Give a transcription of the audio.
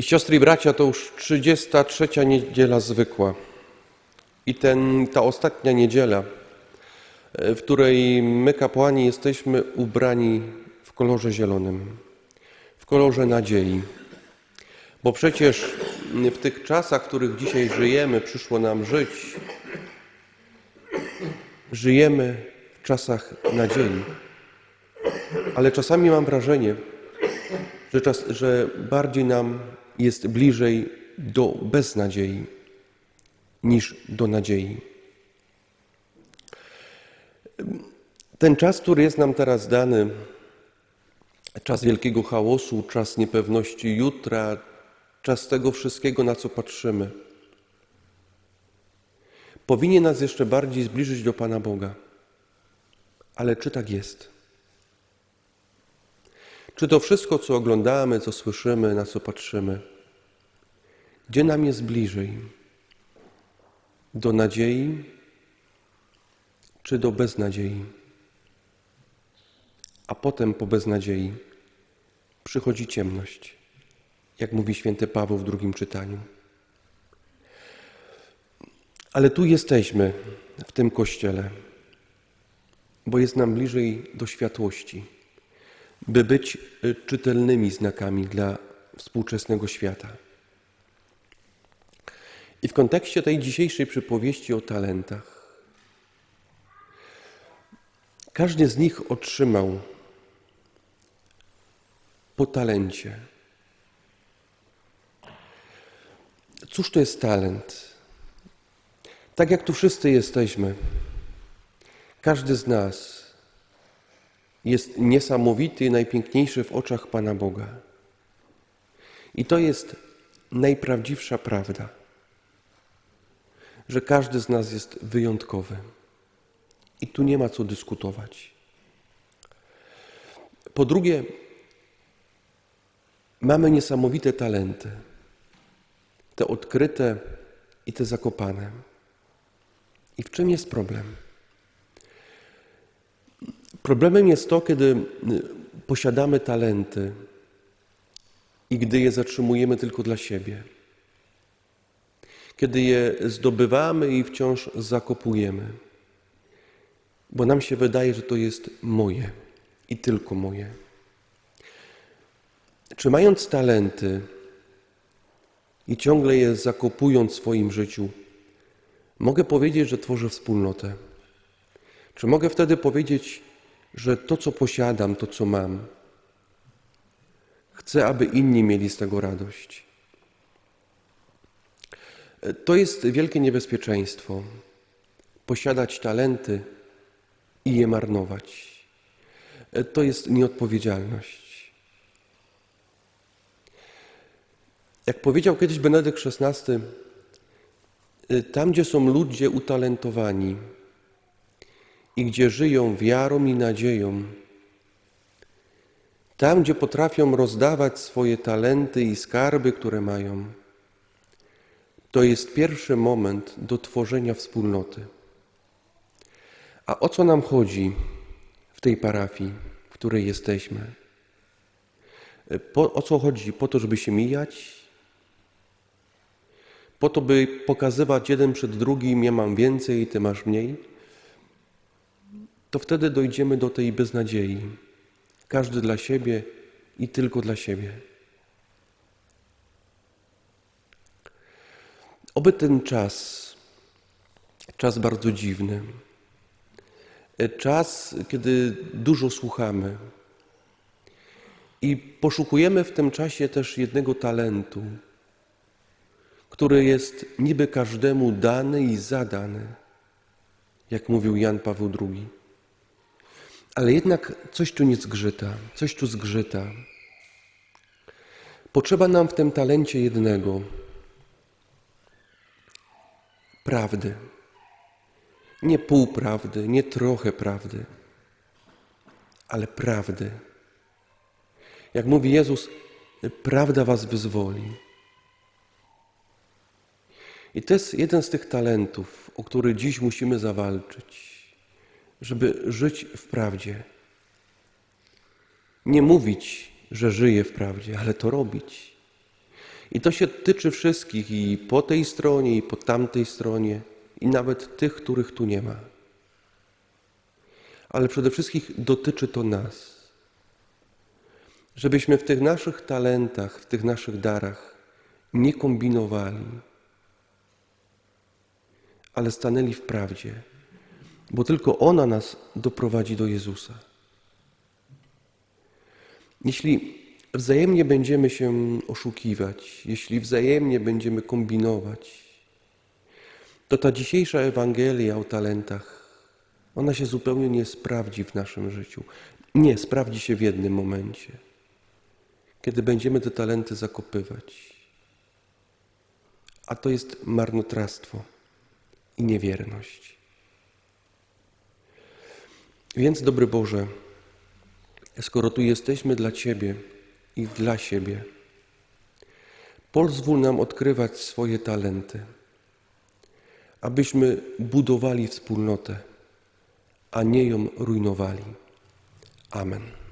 Siostry i bracia, to już 33. niedziela zwykła. I ten, ta ostatnia niedziela, w której my, kapłani, jesteśmy ubrani w kolorze zielonym, w kolorze nadziei. Bo przecież w tych czasach, w których dzisiaj żyjemy, przyszło nam żyć, żyjemy w czasach nadziei. Ale czasami mam wrażenie, że, czas, że bardziej nam jest bliżej do beznadziei niż do nadziei. Ten czas, który jest nam teraz dany, czas wielkiego chaosu, czas niepewności jutra, czas tego wszystkiego, na co patrzymy, powinien nas jeszcze bardziej zbliżyć do Pana Boga. Ale czy tak jest? Czy to wszystko, co oglądamy, co słyszymy, na co patrzymy, gdzie nam jest bliżej? Do nadziei czy do beznadziei? A potem po beznadziei przychodzi ciemność, jak mówi święty Paweł w drugim czytaniu. Ale tu jesteśmy, w tym kościele, bo jest nam bliżej do światłości by być y, czytelnymi znakami dla współczesnego świata. I w kontekście tej dzisiejszej przypowieści o talentach, każdy z nich otrzymał po talencie. Cóż to jest talent? Tak jak tu wszyscy jesteśmy, każdy z nas jest niesamowity najpiękniejszy w oczach Pana Boga. I to jest najprawdziwsza prawda, że każdy z nas jest wyjątkowy. I tu nie ma co dyskutować. Po drugie, mamy niesamowite talenty, te odkryte i te zakopane. I w czym jest problem? Problemem jest to, kiedy y, posiadamy talenty i gdy je zatrzymujemy tylko dla siebie. Kiedy je zdobywamy i wciąż zakopujemy, bo nam się wydaje, że to jest moje i tylko moje. Czy mając talenty i ciągle je zakopując w swoim życiu, mogę powiedzieć, że tworzę wspólnotę? Czy mogę wtedy powiedzieć, że to, co posiadam, to, co mam, chcę, aby inni mieli z tego radość. To jest wielkie niebezpieczeństwo posiadać talenty i je marnować. To jest nieodpowiedzialność. Jak powiedział kiedyś Benedykt XVI, tam, gdzie są ludzie utalentowani, i gdzie żyją wiarą i nadzieją, tam, gdzie potrafią rozdawać swoje talenty i skarby, które mają, to jest pierwszy moment do tworzenia wspólnoty. A o co nam chodzi w tej parafii, w której jesteśmy? Po, o co chodzi? Po to, żeby się mijać? Po to, by pokazywać jeden przed drugim, ja mam więcej, ty masz mniej? To wtedy dojdziemy do tej beznadziei. Każdy dla siebie i tylko dla siebie. Oby ten czas, czas bardzo dziwny, czas, kiedy dużo słuchamy i poszukujemy w tym czasie też jednego talentu, który jest niby każdemu dany i zadany, jak mówił Jan Paweł II. Ale jednak coś tu nie zgrzyta, coś tu zgrzyta. Potrzeba nam w tym talencie jednego prawdy. Nie pół prawdy, nie trochę prawdy, ale prawdy. Jak mówi Jezus, prawda was wyzwoli. I to jest jeden z tych talentów, o który dziś musimy zawalczyć żeby żyć w prawdzie. Nie mówić, że żyję w prawdzie, ale to robić. I to się tyczy wszystkich i po tej stronie, i po tamtej stronie, i nawet tych, których tu nie ma. Ale przede wszystkim dotyczy to nas. Żebyśmy w tych naszych talentach, w tych naszych darach nie kombinowali, ale stanęli w prawdzie, bo tylko ona nas doprowadzi do Jezusa. Jeśli wzajemnie będziemy się oszukiwać, jeśli wzajemnie będziemy kombinować, to ta dzisiejsza Ewangelia o talentach, ona się zupełnie nie sprawdzi w naszym życiu. Nie, sprawdzi się w jednym momencie, kiedy będziemy te talenty zakopywać. A to jest marnotrawstwo i niewierność. Więc, dobry Boże, skoro tu jesteśmy dla Ciebie i dla siebie, pozwól nam odkrywać swoje talenty, abyśmy budowali wspólnotę, a nie ją rujnowali. Amen.